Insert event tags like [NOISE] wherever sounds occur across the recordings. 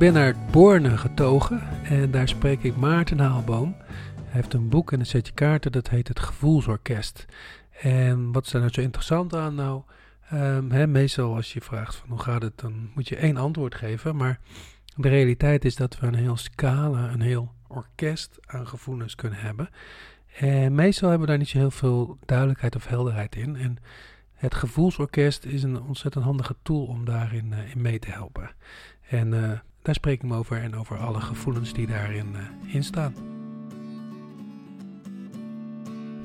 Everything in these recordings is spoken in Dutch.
ben naar Borne getogen en daar spreek ik Maarten Haalboom. Hij heeft een boek en een setje kaarten dat heet Het Gevoelsorkest. En wat is daar nou zo interessant aan? Nou, hè, meestal als je vraagt van hoe gaat het, dan moet je één antwoord geven. Maar de realiteit is dat we een heel scala, een heel orkest aan gevoelens kunnen hebben. En meestal hebben we daar niet zo heel veel duidelijkheid of helderheid in. En het gevoelsorkest is een ontzettend handige tool om daarin uh, in mee te helpen. En uh, daar spreek ik me over en over alle gevoelens die daarin uh, in staan.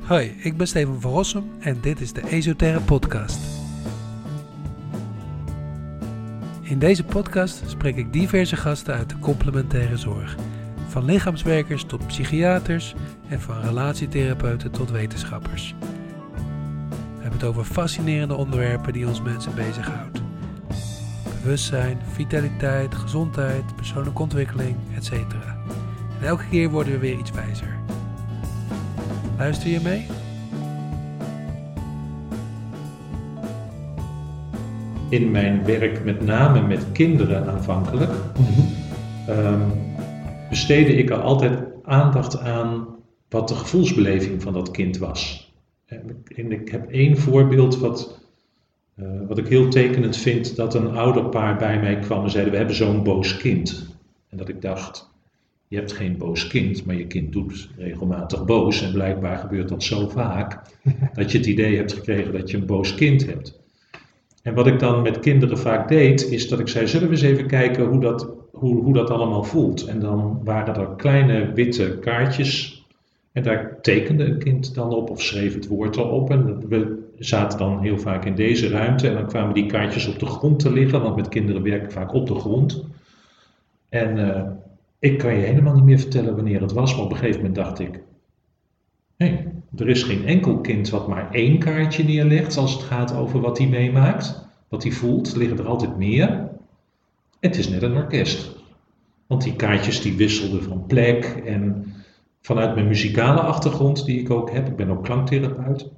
Hoi, ik ben Steven van Rossum en dit is de Esoterre Podcast. In deze podcast spreek ik diverse gasten uit de complementaire zorg. Van lichaamswerkers tot psychiaters en van relatietherapeuten tot wetenschappers. We hebben het over fascinerende onderwerpen die ons mensen bezighouden. Bewustzijn, vitaliteit, gezondheid, persoonlijke ontwikkeling, etc. En elke keer worden we weer iets wijzer. Luister je mee? In mijn werk, met name met kinderen aanvankelijk, um, besteedde ik er altijd aandacht aan wat de gevoelsbeleving van dat kind was. En ik heb één voorbeeld wat, uh, wat ik heel tekenend vind, dat een ouderpaar bij mij kwam en zeiden, we hebben zo'n boos kind. En dat ik dacht, je hebt geen boos kind, maar je kind doet regelmatig boos. En blijkbaar gebeurt dat zo vaak [LAUGHS] dat je het idee hebt gekregen dat je een boos kind hebt. En wat ik dan met kinderen vaak deed, is dat ik zei: Zullen we eens even kijken hoe dat, hoe, hoe dat allemaal voelt? En dan waren er kleine witte kaartjes. En daar tekende een kind dan op of schreef het woord erop. En we zaten dan heel vaak in deze ruimte. En dan kwamen die kaartjes op de grond te liggen, want met kinderen werken vaak op de grond. En uh, ik kan je helemaal niet meer vertellen wanneer het was, maar op een gegeven moment dacht ik: nee, er is geen enkel kind wat maar één kaartje neerlegt als het gaat over wat hij meemaakt, wat hij voelt. Er liggen er altijd meer. Het is net een orkest. Want die kaartjes die wisselden van plek en vanuit mijn muzikale achtergrond die ik ook heb, ik ben ook klanktherapeut,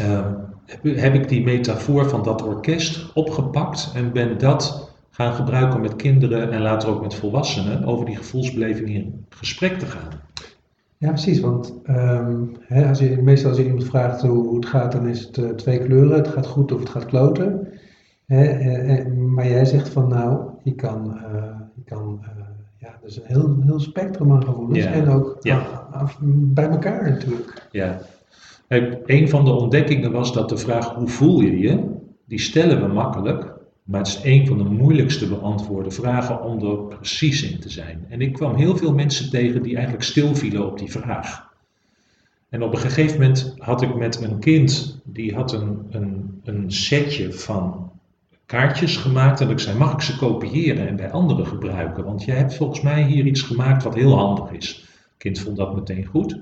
uh, heb, ik die metafoor van dat orkest opgepakt en ben dat gaan gebruiken met kinderen en later ook met volwassenen over die gevoelsbeleving in gesprek te gaan. Ja, precies. Want um, hè, als je, meestal als je iemand vraagt hoe, het gaat, dan is het uh, twee kleuren. Het gaat goed of het gaat kloten. Hè, eh, eh, maar jij zegt van nou, je kan, uh, je kan uh, ja, dus een heel, heel spectrum aan gevoelens ja. en ook ja. af, bij elkaar natuurlijk. Ja. Een van de ontdekkingen was dat de vraag hoe voel je je, die stellen we makkelijk, maar het is een van de moeilijkste beantwoorden vragen om er precies in te zijn. En ik kwam heel veel mensen tegen die eigenlijk stilvielen op die vraag. En op een gegeven moment had ik met een kind, die had een, een, een setje van kaartjes gemaakt. En ik zei, mag ik ze kopiëren en bij anderen gebruiken? Want jij hebt volgens mij hier iets gemaakt wat heel handig is. Het kind vond dat meteen goed.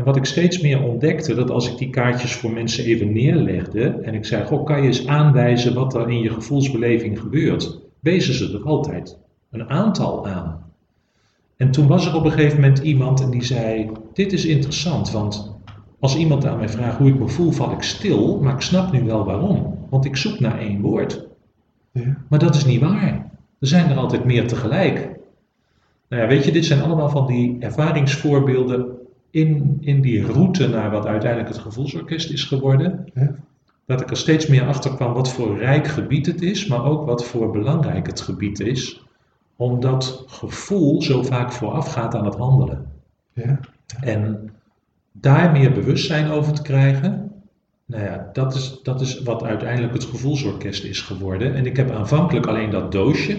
En wat ik steeds meer ontdekte, dat als ik die kaartjes voor mensen even neerlegde en ik zei, goh, kan je eens aanwijzen wat er in je gevoelsbeleving gebeurt? Wezen ze er altijd een aantal aan. En toen was er op een gegeven moment iemand en die zei, dit is interessant, want als iemand aan mij vraagt hoe ik me voel, val ik stil, maar ik snap nu wel waarom. Want ik zoek naar één woord. Ja. Maar dat is niet waar. Er zijn er altijd meer tegelijk. Nou ja, weet je, dit zijn allemaal van die ervaringsvoorbeelden in, in die route naar wat uiteindelijk het gevoelsorkest is geworden, ja. dat ik er steeds meer achter kwam wat voor rijk gebied het is, maar ook wat voor belangrijk het gebied is, omdat gevoel zo vaak voorafgaat aan het handelen. Ja. En daar meer bewustzijn over te krijgen, nou ja, dat is, dat is wat uiteindelijk het gevoelsorkest is geworden. En ik heb aanvankelijk alleen dat doosje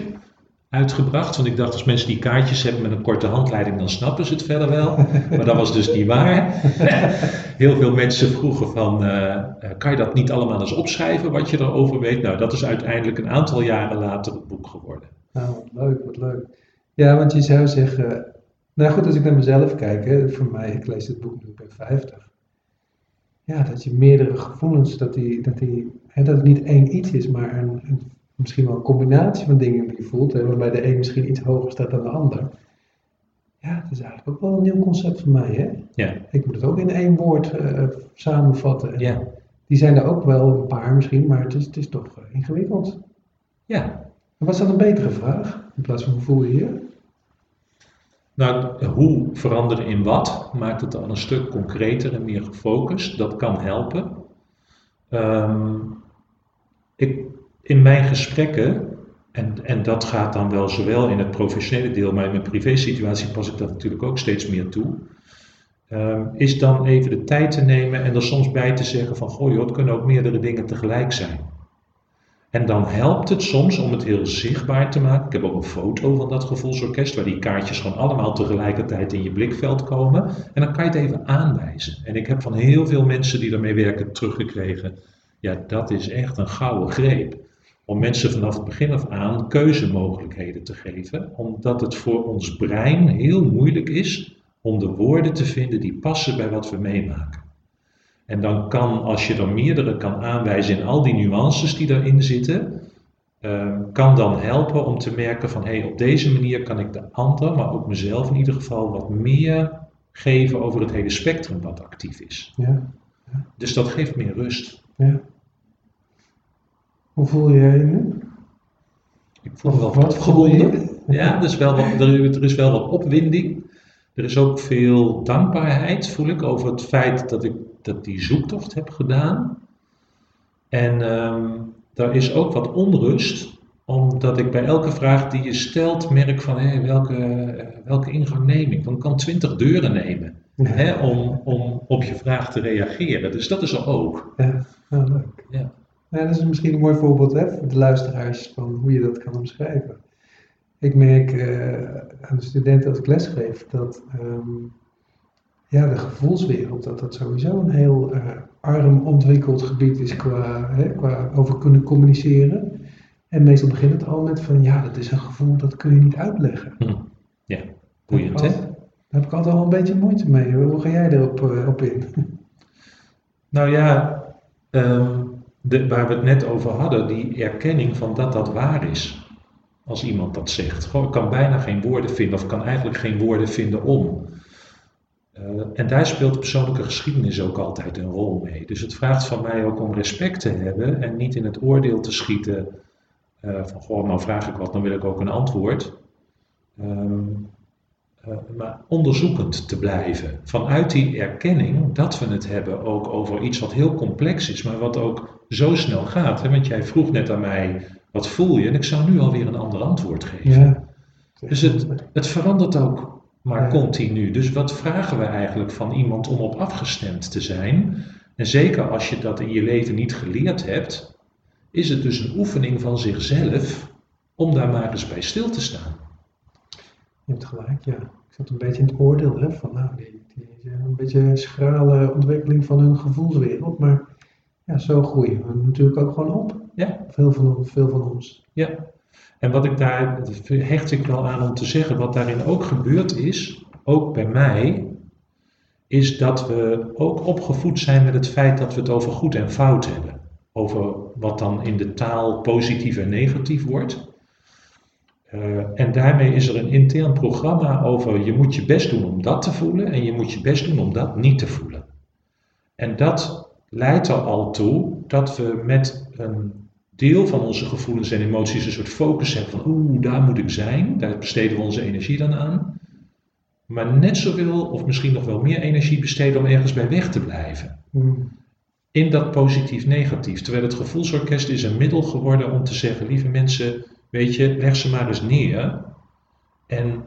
uitgebracht. Want ik dacht, als mensen die kaartjes hebben met een korte handleiding, dan snappen ze het verder wel. [LAUGHS] Maar dat was dus niet waar. Heel veel mensen vroegen van, uh, kan je dat niet allemaal eens opschrijven, wat je erover weet? Nou, dat is uiteindelijk een aantal jaren later het boek geworden. Nou, wat leuk, wat leuk. Ja, want je zou zeggen, nou goed, als ik naar mezelf kijk, hè, voor mij, ik lees het boek nu, ben 50. Ja, dat je meerdere gevoelens, dat, die, dat, die, hè, dat het niet één iets is, maar een, een misschien wel een combinatie van dingen die je voelt, hè, waarbij de een misschien iets hoger staat dan de ander. Ja, dat is eigenlijk ook wel een nieuw concept voor mij. Hè? Ja. Ik moet het ook in één woord uh, samenvatten. En ja. Die zijn er ook wel een paar misschien, maar het is, het is toch uh, ingewikkeld. Ja. was dat een betere vraag in plaats van hoe voel je je? Nou, hoe veranderen in wat maakt het dan een stuk concreter en meer gefocust. Dat kan helpen. Ehm, ik, in mijn gesprekken, en, en dat gaat dan wel zowel in het professionele deel, maar in mijn privésituatie pas ik dat natuurlijk ook steeds meer toe. Ehm, is dan even de tijd te nemen en er soms bij te zeggen van, goh joh, het kunnen ook meerdere dingen tegelijk zijn. En dan helpt het soms om het heel zichtbaar te maken. Ik heb ook een foto van dat gevoelsorkest, waar die kaartjes gewoon allemaal tegelijkertijd in je blikveld komen. En dan kan je het even aanwijzen. En ik heb van heel veel mensen die daarmee werken teruggekregen, ja, dat is echt een gouden greep. Om mensen vanaf het begin af aan keuzemogelijkheden te geven, omdat het voor ons brein heel moeilijk is om de woorden te vinden die passen bij wat we meemaken. En dan kan, als je er meerdere kan aanwijzen in al die nuances die daarin zitten, uh, kan dan helpen om te merken van hé, hey, op deze manier kan ik de ander, maar ook mezelf in ieder geval, wat meer geven over het hele spectrum wat actief is. Ja. ja. Dus dat geeft meer rust. Ja. Hoe voel jij je nu? Ik voel me wel wat opgewonden. Ja, er is, wel wat, er is wel wat opwinding. Er is ook veel dankbaarheid, voel ik, over het feit dat ik dat die zoektocht heb gedaan. En um, daar is ook wat onrust, omdat ik bij elke vraag die je stelt merk van hé, welke, welke ingang neem ik? Dan kan twintig deuren nemen hè, om, om op je vraag te reageren. Dus dat is er ook. Ja, ja leuk. Ja. Ja, dat is misschien een mooi voorbeeld hè, voor de luisteraars van hoe je dat kan omschrijven. Ik merk uh, aan de studenten als ik lesgeef dat um, ja, de gevoelswereld, dat dat sowieso een heel uh, arm ontwikkeld gebied is qua, hè, qua over kunnen communiceren. En meestal begint het al met van ja, dat is een gevoel dat kun je niet uitleggen. Hm. Ja, boeiend hè? Daar heb ik altijd al een beetje moeite mee. Hoe ga jij erop uh, op in? Nou ja, um, waar we het net over hadden, die erkenning van dat dat waar is. Als iemand dat zegt. Gewoon, ik kan bijna geen woorden vinden of kan eigenlijk geen woorden vinden om. Uh, en daar speelt persoonlijke geschiedenis ook altijd een rol mee. Dus het vraagt van mij ook om respect te hebben en niet in het oordeel te schieten uh, van goh, nou vraag ik wat, dan wil ik ook een antwoord. Um, uh, maar onderzoekend te blijven. Vanuit die erkenning dat we het hebben ook over iets wat heel complex is, maar wat ook zo snel gaat. Hè? Want jij vroeg net aan mij, wat voel je? En ik zou nu alweer een ander antwoord geven. Ja. Dus het, het verandert ook maar continu. Dus wat vragen we eigenlijk van iemand om op afgestemd te zijn? En zeker als je dat in je leven niet geleerd hebt, is het dus een oefening van zichzelf om daar maar eens bij stil te staan. Je hebt gelijk, ja. Ik zat een beetje in het oordeel hè, van nou, die, die, een beetje schrale ontwikkeling van hun gevoelswereld, maar ja, zo groeien we natuurlijk ook gewoon op. Ja. Veel van, veel van ons. Ja, en wat ik daar, hecht ik wel aan om te zeggen, wat daarin ook gebeurd is, ook bij mij, is dat we ook opgevoed zijn met het feit dat we het over goed en fout hebben. Over wat dan in de taal positief en negatief wordt. Uh, en daarmee is er een intern programma over je moet je best doen om dat te voelen en je moet je best doen om dat niet te voelen. En dat leidt er al toe dat we met een deel van onze gevoelens en emoties een soort focus hebben van oeh, daar moet ik zijn, daar besteden we onze energie dan aan. Maar net zoveel of misschien nog wel meer energie besteden om ergens bij weg te blijven. Hmm. In dat positief-negatief. Terwijl het gevoelsorkest is een middel geworden om te zeggen, lieve mensen, weet je, leg ze maar eens neer en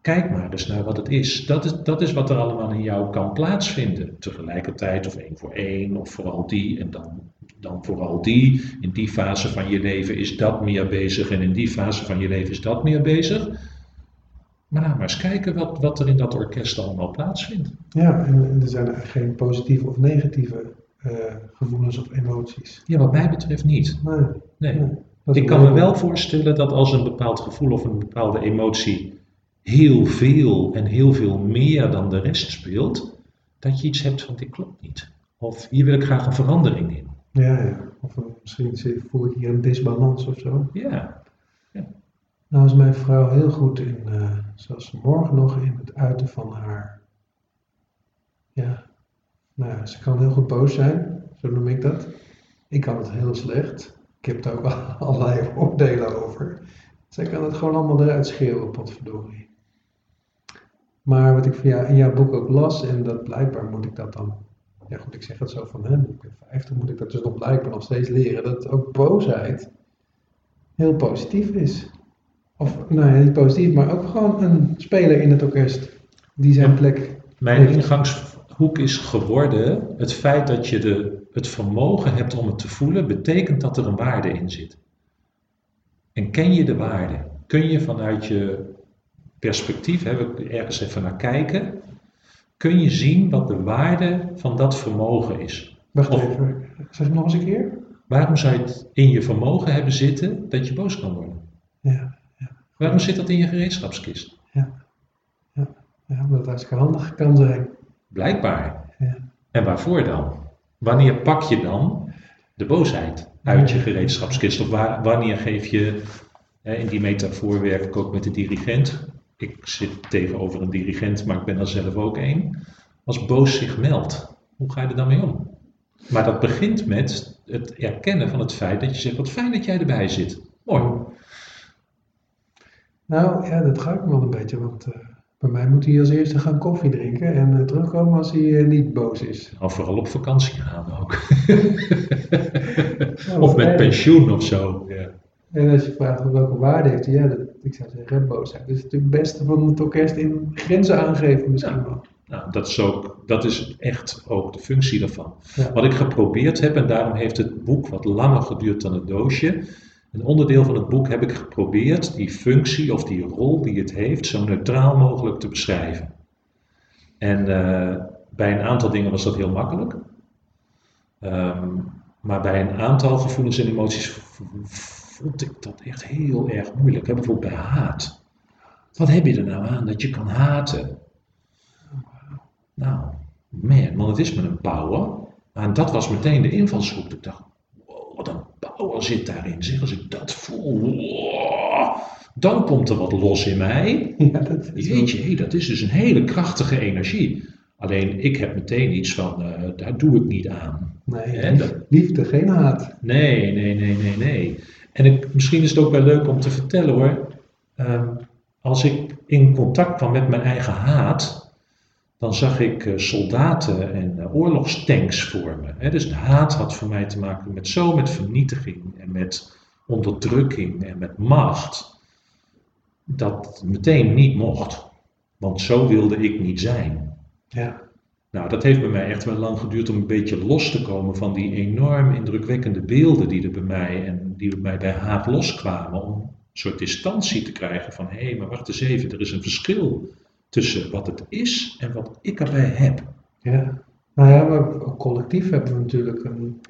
kijk maar eens naar wat het is. Dat is, dat is wat er allemaal in jou kan plaatsvinden. Tegelijkertijd of één voor één of vooral die en dan dan vooral die. In die fase van je leven is dat meer bezig en in die fase van je leven is dat meer bezig. Maar nou maar eens kijken wat, wat er in dat orkest allemaal plaatsvindt. Ja, en er zijn geen positieve of negatieve uh, gevoelens of emoties. Ja, wat mij betreft niet. Nee. nee. nee Ik kan me wel voorstellen dat als een bepaald gevoel of een bepaalde emotie heel veel en heel veel meer dan de rest speelt, dat je iets hebt van dit klopt niet. Of hier wil ik graag een verandering in. Ja, ja. Of misschien voel ik hier een disbalans of zo. Ja. ja. Nou is mijn vrouw heel goed in, uh, zoals morgen nog, in het uiten van haar. Ja, nou ze kan heel goed boos zijn, zo noem ik dat. Ik kan het heel slecht. Ik heb er ook al [LAUGHS] allerlei oordelen over. Zij kan het gewoon allemaal eruit schreeuwen, potverdorie. Maar wat ik jou, in jouw boek ook las, en dat blijkbaar moet ik dat dan, ja goed, ik zeg het zo van, hè, ik ben 50, moet ik dat dus nog blijkbaar nog steeds leren, dat ook boosheid heel positief is. Of, nou ja, niet positief, maar ook gewoon een speler in het orkest die zijn plek Mijn heeft. ingangshoek is geworden het feit dat je de, het vermogen hebt om het te voelen, betekent dat er een waarde in zit. En ken je de waarde? Kun je vanuit je perspectief, hè, we ergens even naar kijken, kun je zien wat de waarde van dat vermogen is? Wacht Of- even, zeg het nog eens een keer? Waarom zou je het in je vermogen hebben zitten dat je boos kan worden? Ja, Waarom zit dat in je gereedschapskist? ja omdat het hartstikke handig kan zijn. Blijkbaar. Ja. En waarvoor dan? Wanneer pak je dan de boosheid uit je Ja. gereedschapskist? Of waar- wanneer geef je, hè, in die metafoor werk ik ook met de dirigent. Ik zit tegenover een dirigent, maar ik ben er zelf ook één. Als boos zich meldt, hoe ga je er dan mee om? Maar dat begint met het erkennen van het feit dat je zegt, wat fijn dat jij erbij zit. Mooi. Nou ja, dat ga ik wel een beetje, want eh, bij mij moet hij als eerste gaan koffie drinken en eh, terugkomen als hij eh, niet boos is. Of vooral op vakantie gaan ook. [LAUGHS] Of met pensioen of zo. Ja. En als je vraagt welke waarde heeft hij, ja, dat, ik zou zeggen boosheid. Dus het natuurlijk het beste van het orkest in grenzen aangeven misschien Ja. wel. Nou, dat is, ook, dat is echt ook de functie daarvan. Ja. Wat ik geprobeerd heb, en daarom heeft het boek wat langer geduurd dan het doosje. Een onderdeel van het boek heb ik geprobeerd die functie of die rol die het heeft zo neutraal mogelijk te beschrijven. En eh, bij een aantal dingen was dat heel makkelijk. Ehm, maar bij een aantal gevoelens en emoties vond ik dat echt heel erg moeilijk. Hè? Bijvoorbeeld bij haat. Wat heb je er nou aan dat je kan haten? Nou, man, want het is met een power. En dat was meteen de invalshoek. Ik dacht, wow, wat een power zit daarin. Zeg, als ik dat voel, wow, dan komt er wat los in mij. [LAUGHS] Ja, dat is wel- Jeetje, hé, dat is dus een hele krachtige energie. Alleen ik heb meteen iets van, eh, daar doe ik niet aan. Nee, dat- liefde, geen haat. Nee, nee, nee, nee, nee. En ik, misschien is het ook wel leuk om te vertellen hoor. Ehm, als ik in contact kwam met mijn eigen haat, dan zag ik eh, soldaten en eh, oorlogstanks voor me. Hè? Dus de haat had voor mij te maken met zo met vernietiging en met onderdrukking en met macht. Dat meteen niet mocht. Want zo wilde ik niet zijn. Ja, Nou, dat heeft bij mij echt wel lang geduurd om een beetje los te komen van die enorm indrukwekkende beelden die er bij mij en die bij mij bij haat loskwamen. Om een soort distantie te krijgen van hé, maar wacht eens even, er is een verschil tussen wat het is en wat ik erbij heb. ja. Nou ja, maar ook collectief hebben we natuurlijk een,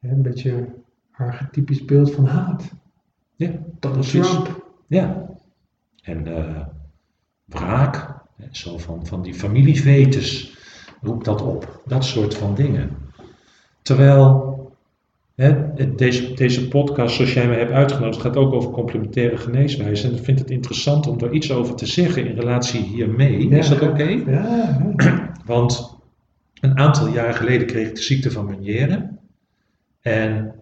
een beetje archetypisch beeld van haat. Ja, dat is. Trump. Ja. En eh, wraak, zo van, van die familievetes, roep dat op. Dat soort van dingen. Terwijl hè, deze, deze podcast, zoals jij me hebt uitgenodigd, gaat ook over complementaire geneeswijze. En ik vind het interessant om daar iets over te zeggen in relatie hiermee. Ja. Is dat oké? Ja, ja. Want een aantal jaren geleden kreeg ik de ziekte van Meniere. En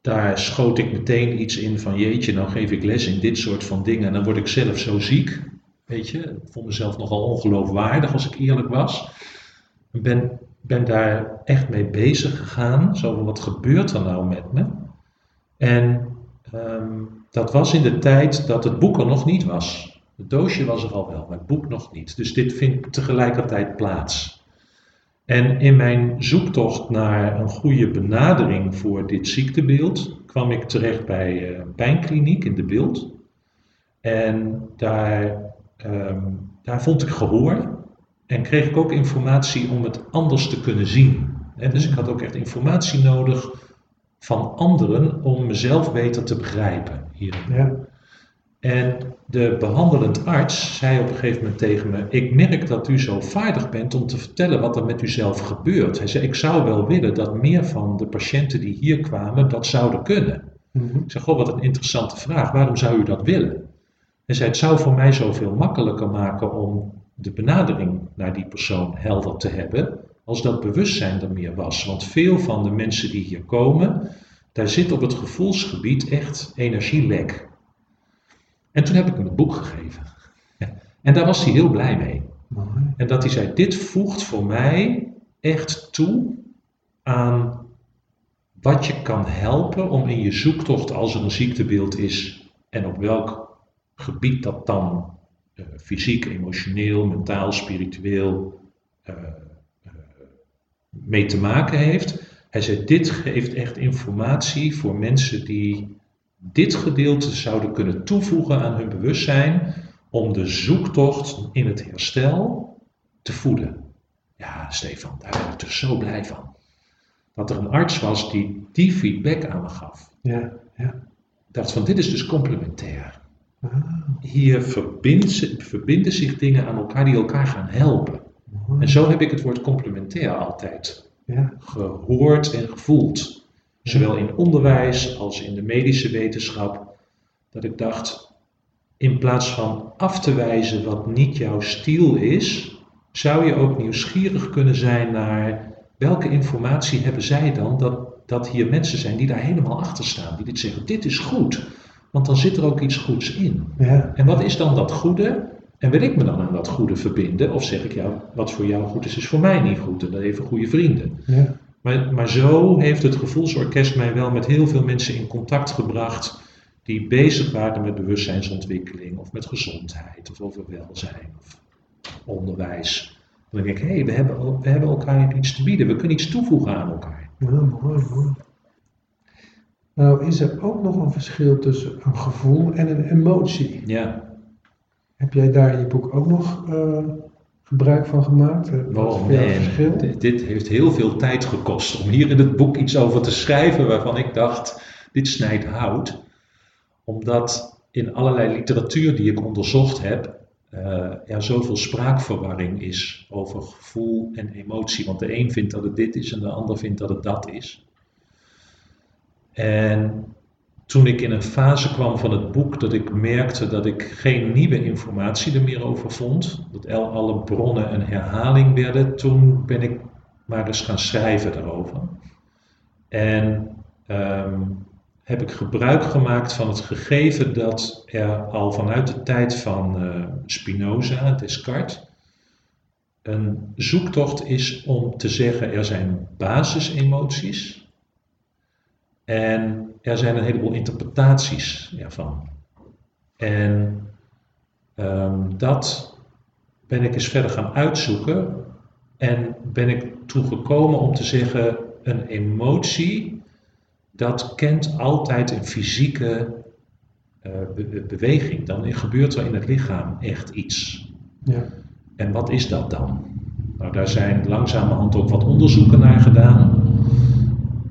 daar schoot ik meteen iets in van jeetje, nou geef ik les in dit soort van dingen en dan word ik zelf zo ziek. Weet je, ik vond mezelf nogal ongeloofwaardig als ik eerlijk was. Ik ben, ben daar echt mee bezig gegaan. Zo wat gebeurt er nou met me? En ehm, dat was in de tijd dat het boek er nog niet was. Het doosje was er al wel, maar het boek nog niet. Dus dit vindt tegelijkertijd plaats. En in mijn zoektocht naar een goede benadering voor dit ziektebeeld kwam ik terecht bij eh, een pijnkliniek in de beeld. En daar, ehm, daar vond ik gehoor en kreeg ik ook informatie om het anders te kunnen zien. Dus ik had ook echt informatie nodig van anderen om mezelf beter te begrijpen hierin. ja. En de behandelend arts zei op een gegeven moment tegen me: Ik merk dat u zo vaardig bent om te vertellen wat er met u zelf gebeurt. Hij zei: Ik zou wel willen dat meer van de patiënten die hier kwamen dat zouden kunnen. Mhm. Ik zeg: Goh, wat een interessante vraag. Waarom zou u dat willen? Hij zei: Het zou voor mij zoveel makkelijker maken om de benadering naar die persoon helder te hebben, als dat bewustzijn er meer was. Want veel van de mensen die hier komen, daar zit op het gevoelsgebied echt energielek. En toen heb ik hem het boek gegeven. [LAUGHS] En daar was hij heel blij mee. En dat hij zei, dit voegt voor mij echt toe aan wat je kan helpen om in je zoektocht als er een ziektebeeld is en op welk gebied dat dan eh, fysiek, emotioneel, mentaal, spiritueel eh, eh, mee te maken heeft. Hij zei, dit geeft echt informatie voor mensen die dit gedeelte zouden kunnen toevoegen aan hun bewustzijn om de zoektocht in het herstel te voeden. Ja, Stefan, daar ben ik dus zo blij van. Dat er een arts was die die feedback aan me gaf. Ja, ja. Ik dacht van, dit is dus complementair. Hier verbindt verbinden zich dingen aan elkaar die elkaar gaan helpen. En zo heb ik het woord complementair altijd Ja, gehoord en gevoeld. Zowel in onderwijs als in de medische wetenschap. Dat ik dacht, in plaats van af te wijzen wat niet jouw stiel is, zou je ook nieuwsgierig kunnen zijn naar welke informatie hebben zij dan dat, dat hier mensen zijn die daar helemaal achter staan. Die dit zeggen, dit is goed. Want dan zit er ook iets goeds in. ja, En wat is dan dat goede? En wil ik me dan aan dat goede verbinden? Of zeg ik, ja, wat voor jou goed is, is voor mij niet goed. En dan even goede vrienden. ja. Maar, maar zo heeft het Gevoelsorkest mij wel met heel veel mensen in contact gebracht die bezig waren met bewustzijnsontwikkeling of met gezondheid of over welzijn of onderwijs. Dan denk ik, hé, hey, we, hebben, we hebben elkaar iets te bieden, we kunnen iets toevoegen aan elkaar. Ja, mooi, mooi. Nou, is er ook nog een verschil tussen een gevoel en een emotie? Ja, Heb jij daar in je boek ook nog eh, gebruik van gemaakt? Eh, Wat oh man, verschil? dit, dit heeft heel veel tijd gekost om hier in het boek iets over te schrijven waarvan ik dacht, dit snijdt hout. Omdat in allerlei literatuur die ik onderzocht heb, eh ja, zoveel spraakverwarring is over gevoel en emotie. Want de een vindt dat het dit is en de ander vindt dat het dat is. En toen ik in een fase kwam van het boek dat ik merkte dat ik geen nieuwe informatie er meer over vond, dat alle bronnen een herhaling werden, toen ben ik maar eens gaan schrijven daarover. En ehm, heb ik gebruik gemaakt van het gegeven dat er al vanuit de tijd van eh, Spinoza, Descartes, een zoektocht is om te zeggen er zijn basisemoties en er zijn een heleboel interpretaties ervan. En ehm, dat ben ik eens verder gaan uitzoeken en ben ik toegekomen om te zeggen een emotie dat kent altijd een fysieke eh, be- be- beweging. Dan gebeurt er in het lichaam echt iets. Ja, En wat is dat dan? Nou, daar zijn langzamerhand ook wat onderzoeken naar gedaan.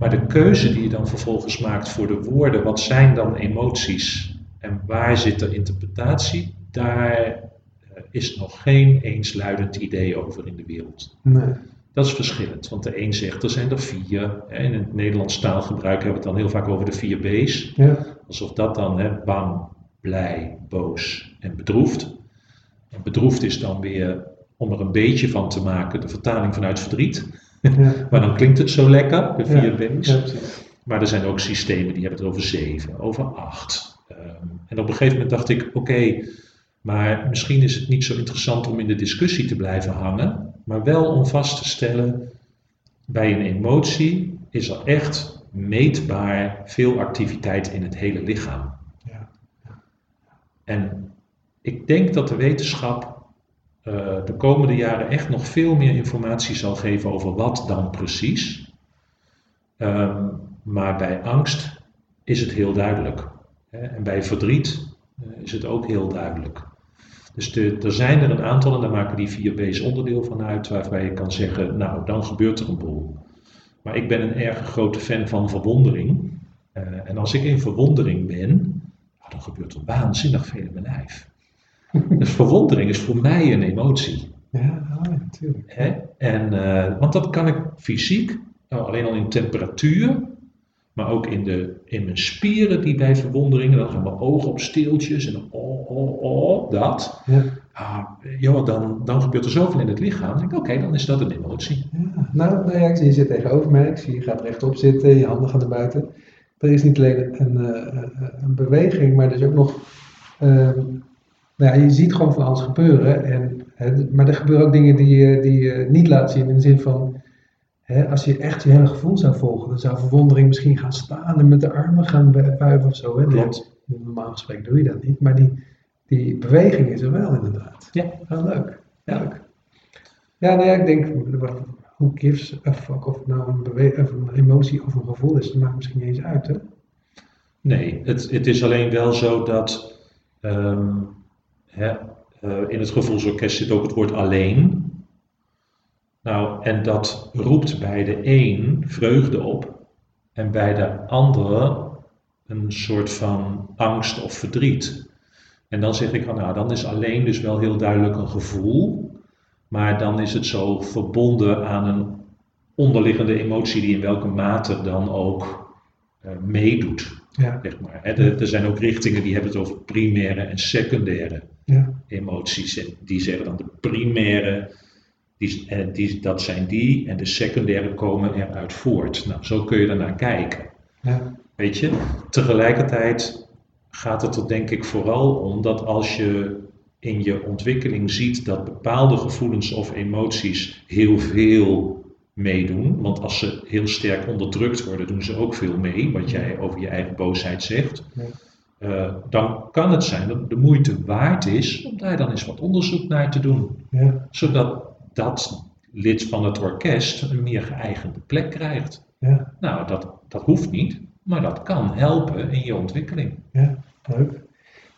Maar de keuze die je dan vervolgens maakt voor de woorden, wat zijn dan emoties en waar zit de interpretatie, daar eh, is nog geen eensluidend idee over in de wereld. nee. Dat is verschillend, want de een zegt er zijn er vier. In het Nederlands taalgebruik hebben we het dan heel vaak over de vier B's. Ja, Alsof dat dan hè, bang, blij, boos en bedroefd. En bedroefd is dan weer, om er een beetje van te maken, de vertaling vanuit verdriet. [LAUGHS] Maar dan klinkt het zo lekker, de vier B's. Maar er zijn ook systemen die hebben het over zeven, over acht. Ehm, en op een gegeven moment dacht ik, oké, maar misschien is het niet zo interessant om in de discussie te blijven hangen, maar wel om vast te stellen, bij een emotie is er echt meetbaar veel activiteit in het hele lichaam. Ja. En ik denk dat de wetenschap eh, de komende jaren echt nog veel meer informatie zal geven over wat dan precies. Ehm, maar bij angst is het heel duidelijk. Hè? En bij verdriet eh, is het ook heel duidelijk. Dus er zijn er een aantal, en daar maken die 4B's onderdeel van uit, waarbij je kan zeggen, nou, dan gebeurt er een boel. Maar ik ben een erg grote fan van verwondering. Eh, en als ik in verwondering ben, nou, dan gebeurt er waanzinnig veel in mijn lijf. [LAUGHS] Dus verwondering is voor mij een emotie. Ja, oh, ja, natuurlijk. Hè? En, eh, want dat kan ik fysiek, nou, alleen al in temperatuur, maar ook in, de, in mijn spieren die bij verwondering, dan gaan mijn ogen op steeltjes en dan oh, oh, oh, dat. Ja. Ah, joh, dan, dan gebeurt er zoveel in het lichaam. Dan denk ik, oké, dan is dat een emotie. Ja, nou, nou ja, ik zie je zit tegenover mij. Ik zie je gaat rechtop zitten, je handen gaan naar buiten. er is niet alleen een, eh, eh, een beweging, maar er is ook nog. ehm, nou ja, je ziet gewoon van alles gebeuren. En, hè, maar er gebeuren ook dingen die je, die je niet laat zien. In de zin van. Hè, als je echt je hele gevoel zou volgen, dan zou verwondering misschien gaan staan en met de armen gaan wuiven of zo. Hè? Klopt. Normaal gesproken doe je dat niet, maar die, die beweging is er wel inderdaad. Ja. Wel leuk. Ja. leuk. Ja, nou ja, ik denk, hoe gives a fuck of het nou een, bewe- of een emotie of een gevoel is, dat maakt misschien niet eens uit, hè? Nee, het, het is alleen wel zo dat ehm, hè, eh, in het gevoelsorkest zit ook het woord alleen. Nou, en dat roept bij de een vreugde op en bij de andere een soort van angst of verdriet. En dan zeg ik van nou, dan is alleen dus wel heel duidelijk een gevoel, maar dan is het zo verbonden aan een onderliggende emotie die in welke mate dan ook eh, meedoet. Ja, Zeg maar. Er, er zijn ook richtingen die hebben het over primaire en secundaire ja, emoties. En die zeggen dan de primaire, die, eh, die, dat zijn die, en de secundaire komen eruit voort. Nou, zo kun je ernaar kijken. ja, Weet je, tegelijkertijd gaat het er denk ik vooral om dat als je in je ontwikkeling ziet dat bepaalde gevoelens of emoties heel veel meedoen, want als ze heel sterk onderdrukt worden, doen ze ook veel mee, wat jij over je eigen boosheid zegt. Ja. Eh, dan kan het zijn dat de moeite waard is om daar dan eens wat onderzoek naar te doen, ja, zodat dat lid van het orkest een meer geëigende plek krijgt. ja, Nou, dat, dat hoeft niet, maar dat kan helpen in je ontwikkeling. ja, leuk.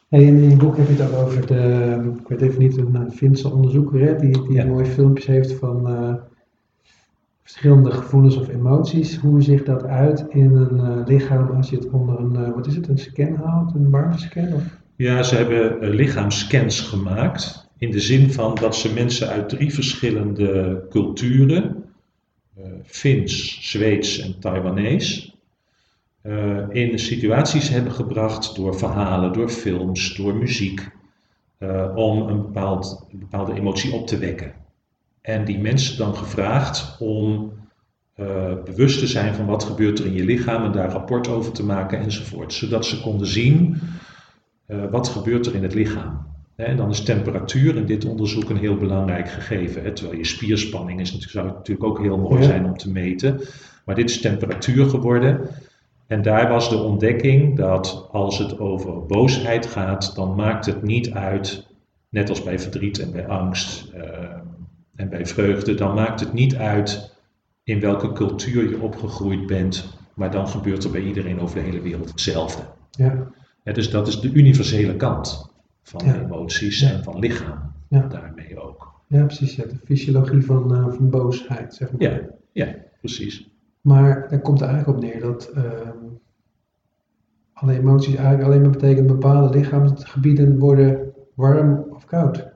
Hey, in je boek heb je het ook over de, ik weet even niet, een Finse onderzoeker hè, die, die Ja. mooie filmpjes heeft van eh, verschillende gevoelens of emoties. Hoe zich dat uit in een eh, lichaam als je het onder een, eh, wat is het, een scan houdt, een warmtescan? Of? Ja, ze hebben eh, lichaamscans gemaakt. In de zin van dat ze mensen uit drie verschillende culturen, Fins, Zweeds en Taiwanees, eh, in situaties hebben gebracht door verhalen, door films, door muziek, om een, bepaald, een bepaalde emotie op te wekken. En die mensen dan gevraagd om eh, bewust te zijn van wat gebeurt er in je lichaam en daar rapport over te maken enzovoort. Zodat ze konden zien eh, wat gebeurt er in het lichaam. En dan is temperatuur in dit onderzoek een heel belangrijk gegeven. Hè, terwijl je spierspanning is natuurlijk, zou natuurlijk ook heel mooi Ja. zijn om te meten. Maar dit is temperatuur geworden. En daar was de ontdekking dat als het over boosheid gaat, dan maakt het niet uit, net als bij verdriet en bij angst eh, en bij vreugde, dan maakt het niet uit in welke cultuur je opgegroeid bent, maar dan gebeurt er bij iedereen over de hele wereld hetzelfde. Ja, Ja, dus dat is de universele kant van Ja. emoties en van lichaam Ja. daarmee ook. ja precies. De fysiologie van, eh, van boosheid, zeg maar. Ja, ja, precies. Maar daar komt er eigenlijk op neer dat ehm, alle emoties eigenlijk alleen maar betekenen bepaalde lichaamsgebieden worden warm of koud.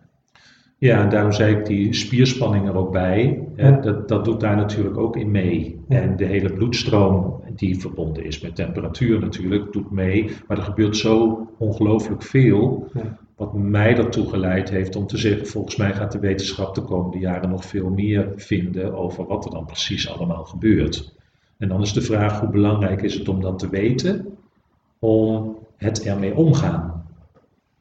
Ja, en daarom zei ik die spierspanning er ook bij. Hè, Ja. dat, dat doet daar natuurlijk ook in mee. Ja. En de hele bloedstroom die verbonden is met temperatuur natuurlijk, doet mee. Maar er gebeurt zo ongelooflijk veel, Ja. wat mij ertoe geleid heeft om te zeggen, volgens mij gaat de wetenschap de komende jaren nog veel meer vinden over wat er dan precies allemaal gebeurt. En dan is de vraag, hoe belangrijk is het om dat te weten, om het ermee omgaan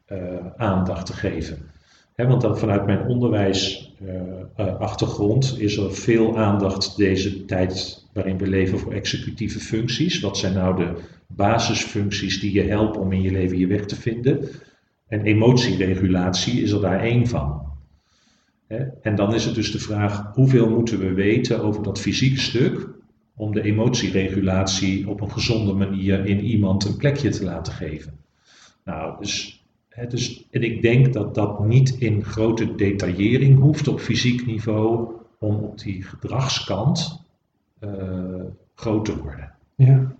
eh, aandacht te geven. Want dan vanuit mijn onderwijsachtergrond is er veel aandacht deze tijd waarin we leven voor executieve functies. Wat zijn nou de basisfuncties die je helpen om in je leven je weg te vinden? En emotieregulatie is er daar één van. En dan is het dus de vraag, hoeveel moeten we weten over dat fysieke stuk om de emotieregulatie op een gezonde manier in iemand een plekje te laten geven? Nou, dus dus, en ik denk dat dat niet in grote detaillering hoeft op fysiek niveau om op die gedragskant eh, groot te worden. Ja,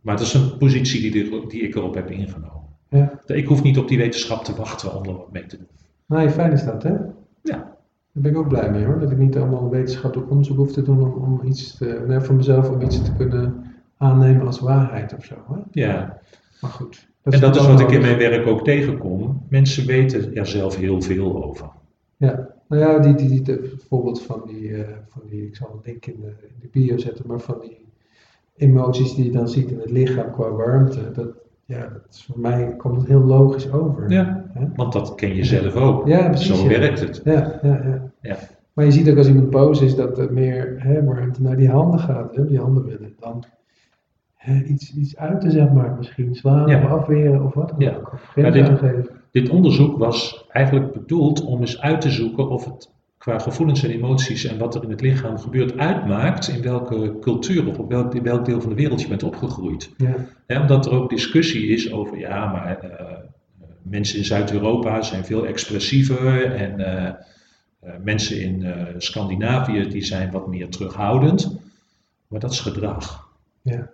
Maar dat is een positie die, die ik erop heb ingenomen. ja. Ik hoef niet op die wetenschap te wachten om er wat mee te doen. Nee, fijn is dat, hè? Ja, Daar ben ik ook blij mee hoor. Dat ik niet allemaal wetenschappelijk onderzoek hoef te doen om, om iets te, nou, voor mezelf om iets te kunnen aannemen als waarheid of zo. Hè? ja. Maar goed. En dat is wat ik in mijn werk ook tegenkom. Mensen weten er zelf heel veel over. Ja, nou ja, die, die, die, het voorbeeld van die, eh, van die, ik zal een link in de, in de bio zetten, maar van die emoties die je dan ziet in het lichaam qua warmte, dat, ja, dat is voor mij komt het heel logisch over. Ja, Hè? want dat ken je zelf ook. Ja, precies, Zo ja. werkt het. Ja, ja, ja. Ja. Maar je ziet ook als iemand boos is dat er meer hè, warmte naar die handen gaat. Hè, die handen willen dan iets, iets uiten, zeg maar. Misschien slaan Ja. of afweren of wat dan Ja. ook. Of Ja, dit- onderzoek was eigenlijk bedoeld om eens uit te zoeken of het qua gevoelens en emoties en wat er in het lichaam gebeurt uitmaakt in welke cultuur of op welk, in welk deel van de wereld je bent opgegroeid. Ja, omdat er ook discussie is over, ja, maar eh, mensen in Zuid-Europa zijn veel expressiever en eh, eh, mensen in Scandinavië die zijn wat meer terughoudend. Maar dat is gedrag. ja.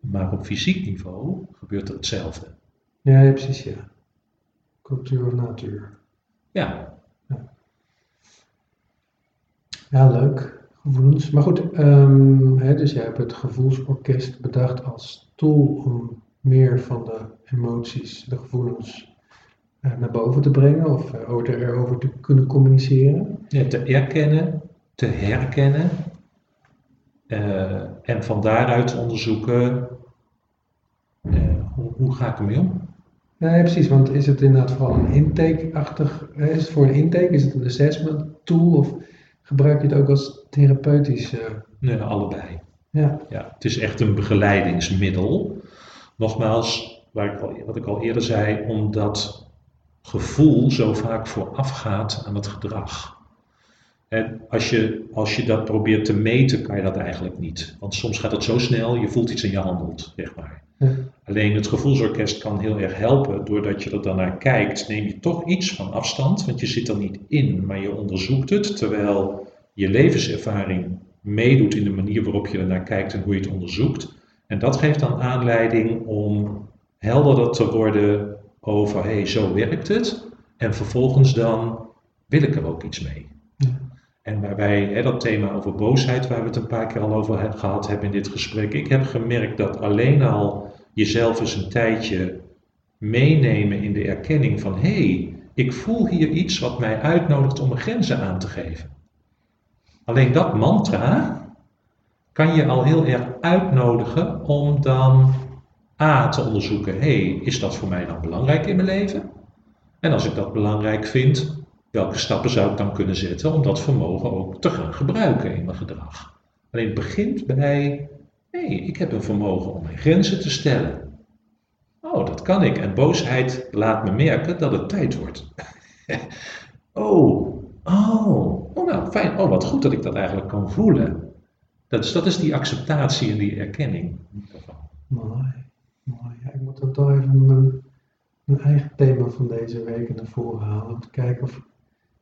Maar op fysiek niveau gebeurt er hetzelfde. ja, ja, precies, ja. Cultuur of natuur. Ja, Ja, leuk. Gevoelens. Maar goed, ehm, hè, dus jij hebt het gevoelsorkest bedacht als tool om meer van de emoties, de gevoelens eh, naar boven te brengen of over- erover te kunnen communiceren. Ja, te erkennen, te herkennen en van daaruit onderzoeken eh, hoe, hoe ga ik ermee om. Precies, want is het inderdaad vooral een intake-achtig, hè, is het voor een intake, is het een assessment tool of gebruik je het ook als therapeutisch? eh, Nee, allebei. ja, Ja, het is echt een begeleidingsmiddel. Nogmaals, waar ik al, wat ik al eerder zei, omdat gevoel zo vaak voorafgaat aan het gedrag. En als je, als je dat probeert te meten, kan je dat eigenlijk niet. Want soms gaat het zo snel, je voelt iets en je handelt, zeg maar. Ja. Alleen het gevoelsorkest kan heel erg helpen. Doordat je er dan naar kijkt, neem je toch iets van afstand. Want je zit er niet in, maar je onderzoekt het. Terwijl je levenservaring meedoet in de manier waarop je er naar kijkt en hoe je het onderzoekt. En dat geeft dan aanleiding om helderder te worden over, hé, hey, zo werkt het. En vervolgens dan wil ik er ook iets mee. En waarbij hè, dat thema over boosheid, waar we het een paar keer al over he- gehad hebben in dit gesprek, ik heb gemerkt dat alleen al jezelf eens een tijdje meenemen in de erkenning van hé, hey, ik voel hier iets wat mij uitnodigt om mijn grenzen aan te geven. Alleen dat mantra kan je al heel erg uitnodigen om dan A te onderzoeken, hé, hey, is dat voor mij dan belangrijk in mijn leven? En als ik dat belangrijk vind, welke stappen zou ik dan kunnen zetten om dat vermogen ook te gaan gebruiken in mijn gedrag? Alleen het begint bij, hey, ik heb een vermogen om mijn grenzen te stellen. Oh, dat kan ik. En boosheid laat me merken dat het tijd wordt. [LAUGHS] oh, oh, oh nou fijn. Oh, wat goed dat ik dat eigenlijk kan voelen. Dat is, dat is die acceptatie en die erkenning. mooi. mooi. Ja, ik moet dan toch even mijn, mijn eigen thema van deze week naar voren halen. Om te kijken of,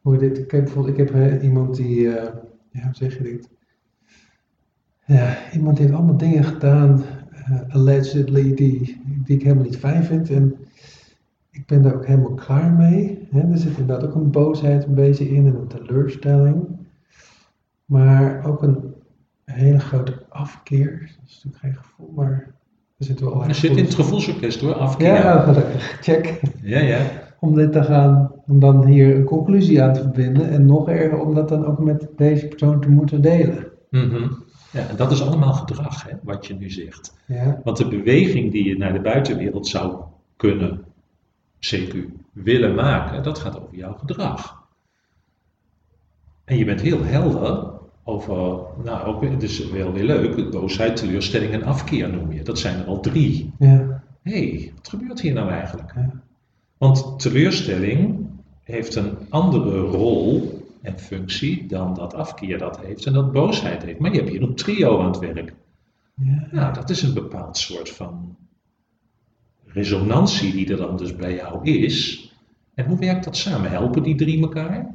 hoe ik dit... Kijk, bijvoorbeeld, ik heb hè, iemand die... eh, ja, hoe zeg je dit? Ja, iemand die heeft allemaal dingen gedaan, eh, allegedly, die, die ik helemaal niet fijn vind. En ik ben daar ook helemaal klaar mee. Hè? Er zit inderdaad ook een boosheid een beetje in en een teleurstelling. Maar ook een hele grote afkeer. Dat is natuurlijk geen gevoel, maar er zit wel Er zit in het gevoelsorkest hoor, afkeer. Ja. Check. ja, ja. Om dit te gaan, om dan hier een conclusie aan te verbinden. En nog erger om dat dan ook met deze persoon te moeten delen. Mhm. Ja, en dat is allemaal gedrag, hè, wat je nu zegt. Ja, Want de beweging die je naar de buitenwereld zou kunnen, CQ, willen maken, dat gaat over jouw gedrag. En je bent heel helder over, nou, ook, het is wel weer leuk, boosheid, teleurstelling en afkeer noem je. Dat zijn er al drie. ja, Hé, hey, wat gebeurt hier nou eigenlijk? Ja. Want teleurstelling heeft een andere rol en functie dan dat afkeer dat heeft en dat boosheid heeft. Maar je hebt hier een trio aan het werk. ja. Nou, dat is een bepaald soort van resonantie die er dan dus bij jou is. En hoe werkt dat samen? Helpen die drie elkaar?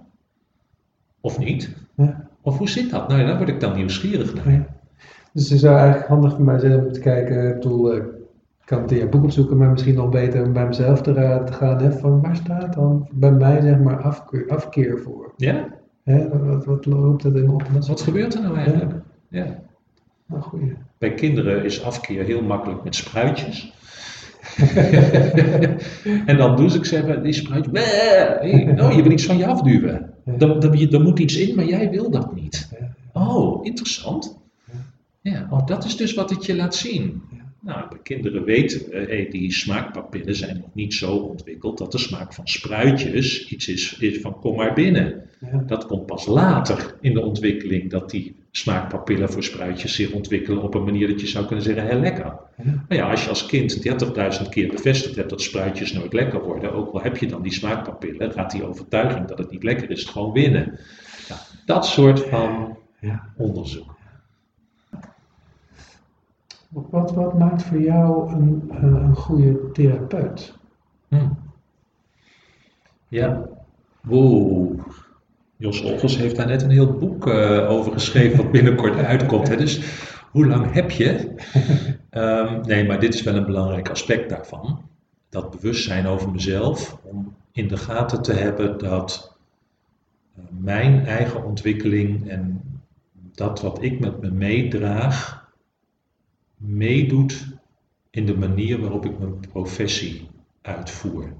Of niet? Ja. Of hoe zit dat? Nou ja, daar word ik dan nieuwsgierig naar. Ja. Dus het zou eigenlijk handig voor mij zijn om te kijken, ik bedoel, eh, kan het in je boek zoeken, maar misschien nog beter om bij mezelf te, gaan, hè, van waar staat dan bij mij zeg maar afkeer, afkeer voor? Ja? Hè, wat, wat, loopt dat in op? Dat is Wat gebeurt er nou eigenlijk? Ja. Nou, goeie. Bij kinderen is afkeer heel makkelijk met spruitjes. [LAUGHS] en dan doen ze, ik zeg, die spruitjes, hey, oh, je wil iets van je afduwen. Er, moet iets in, maar jij wil dat niet. Oh, interessant. Ja, oh, dat is dus wat het je laat zien. Nou, de kinderen weten, eh, hey, die smaakpapillen zijn nog niet zo ontwikkeld dat de smaak van spruitjes iets is, is van kom maar binnen. Ja. Dat komt pas later in de ontwikkeling dat die smaakpapillen voor spruitjes zich ontwikkelen op een manier dat je zou kunnen zeggen heel lekker. Ja. Maar ja, als je als kind 30.000 keer bevestigd hebt dat spruitjes nooit lekker worden, ook al heb je dan die smaakpapillen, gaat die overtuiging dat het niet lekker is gewoon winnen. Ja, dat soort van Ja. onderzoek. Wat, wat maakt voor jou een, eh, een goede therapeut? Hm. Ja, wow. Jos Olgers heeft daar net een heel boek eh, over geschreven, wat binnenkort [LAUGHS] uitkomt. Hè? Dus hoe lang heb je? [LAUGHS] Ehm, nee, maar dit is wel een belangrijk aspect daarvan. Dat bewustzijn over mezelf, om in de gaten te hebben dat eh, mijn eigen ontwikkeling en dat wat ik met me meedraag, meedoet in de manier waarop ik mijn professie uitvoer.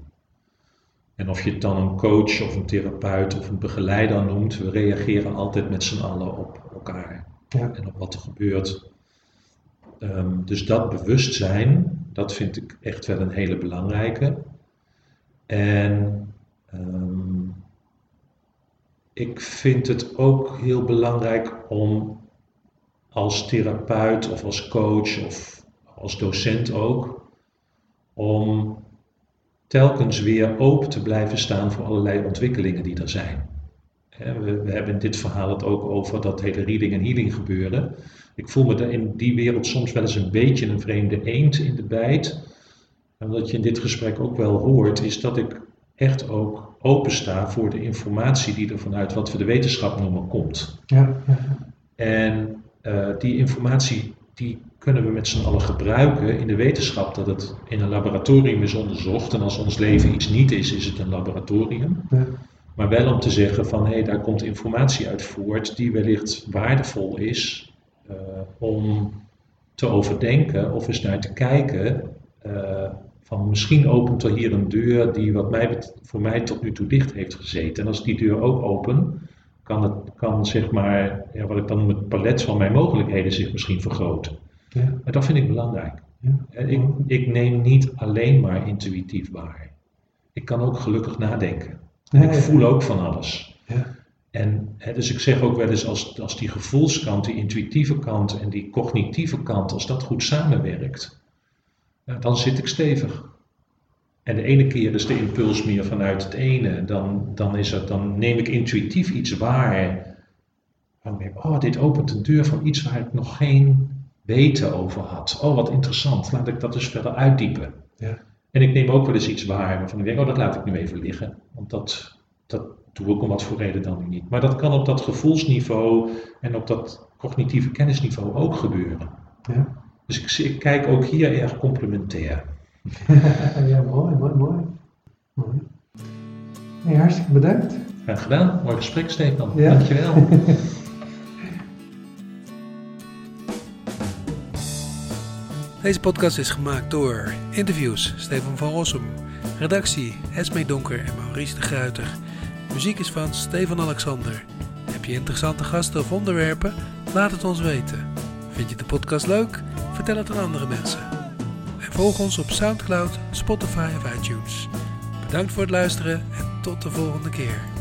En of je het dan een coach of een therapeut of een begeleider noemt, we reageren altijd met z'n allen op elkaar Ja. en op wat er gebeurt. Ehm, dus dat bewustzijn, dat vind ik echt wel een hele belangrijke. En ehm, ik vind het ook heel belangrijk om als therapeut of als coach of als docent ook, om telkens weer open te blijven staan voor allerlei ontwikkelingen die er zijn. We, hebben in dit verhaal het ook over dat hele reading en healing gebeuren. Ik voel me in die wereld soms wel eens een beetje een vreemde eend in de bijt. En wat je in dit gesprek ook wel hoort, is dat ik echt ook opensta voor de informatie die er vanuit wat we de wetenschap noemen komt. Ja. Ja. En eh, die informatie die kunnen we met z'n allen gebruiken in de wetenschap dat het in een laboratorium is onderzocht. En als ons leven iets niet is, is het een laboratorium. Ja. Maar wel om te zeggen van hé, hey, daar komt informatie uit voort die wellicht waardevol is eh, om te overdenken of eens naar te kijken. eh, van misschien opent er hier een deur die wat mij, voor mij tot nu toe dicht heeft gezeten. En als die deur ook open, kan, het, kan zeg maar, ja, wat ik dan noem het palet van mijn mogelijkheden zich misschien vergroten. Ja. Maar dat vind ik belangrijk. Ja. En Ik, ik neem niet alleen maar intuïtief waar. Ik kan ook gelukkig nadenken. Ja, ik voel ook van alles. Ja. En hè, dus ik zeg ook wel eens, als, als die gevoelskant, die intuïtieve kant en die cognitieve kant, als dat goed samenwerkt, ja, dan zit ik stevig. En de ene keer is de impuls meer vanuit het ene, dan, dan, is het, dan neem ik intuïtief iets waar. Dan denk ik, oh, dit opent een deur van iets waar ik nog geen weten over had. Oh, wat interessant, laat ik dat dus verder uitdiepen. Ja. En ik neem ook wel eens iets waar waarvan ik denk, oh, dat laat ik nu even liggen. Want dat, dat doe ik om wat voor reden dan nu niet. Maar dat kan op dat gevoelsniveau en op dat cognitieve kennisniveau ook gebeuren. Ja. Dus ik, ik kijk ook hier erg complementair. [LAUGHS] ja, mooi, mooi, mooi. mooi. Hartstikke bedankt. Graag gedaan. Mooi gesprek, Stefan. Ja. Dankjewel. [LAUGHS] Deze podcast is gemaakt door interviews Stefan van Rossum, redactie Esmee Donker en Maurice de Gruiter. Muziek is van Stefan Alexander. Heb je interessante gasten of onderwerpen? Laat het ons weten. Vind je de podcast leuk? Vertel het aan andere mensen. En volg ons op Soundcloud, Spotify of iTunes. Bedankt voor het luisteren en tot de volgende keer.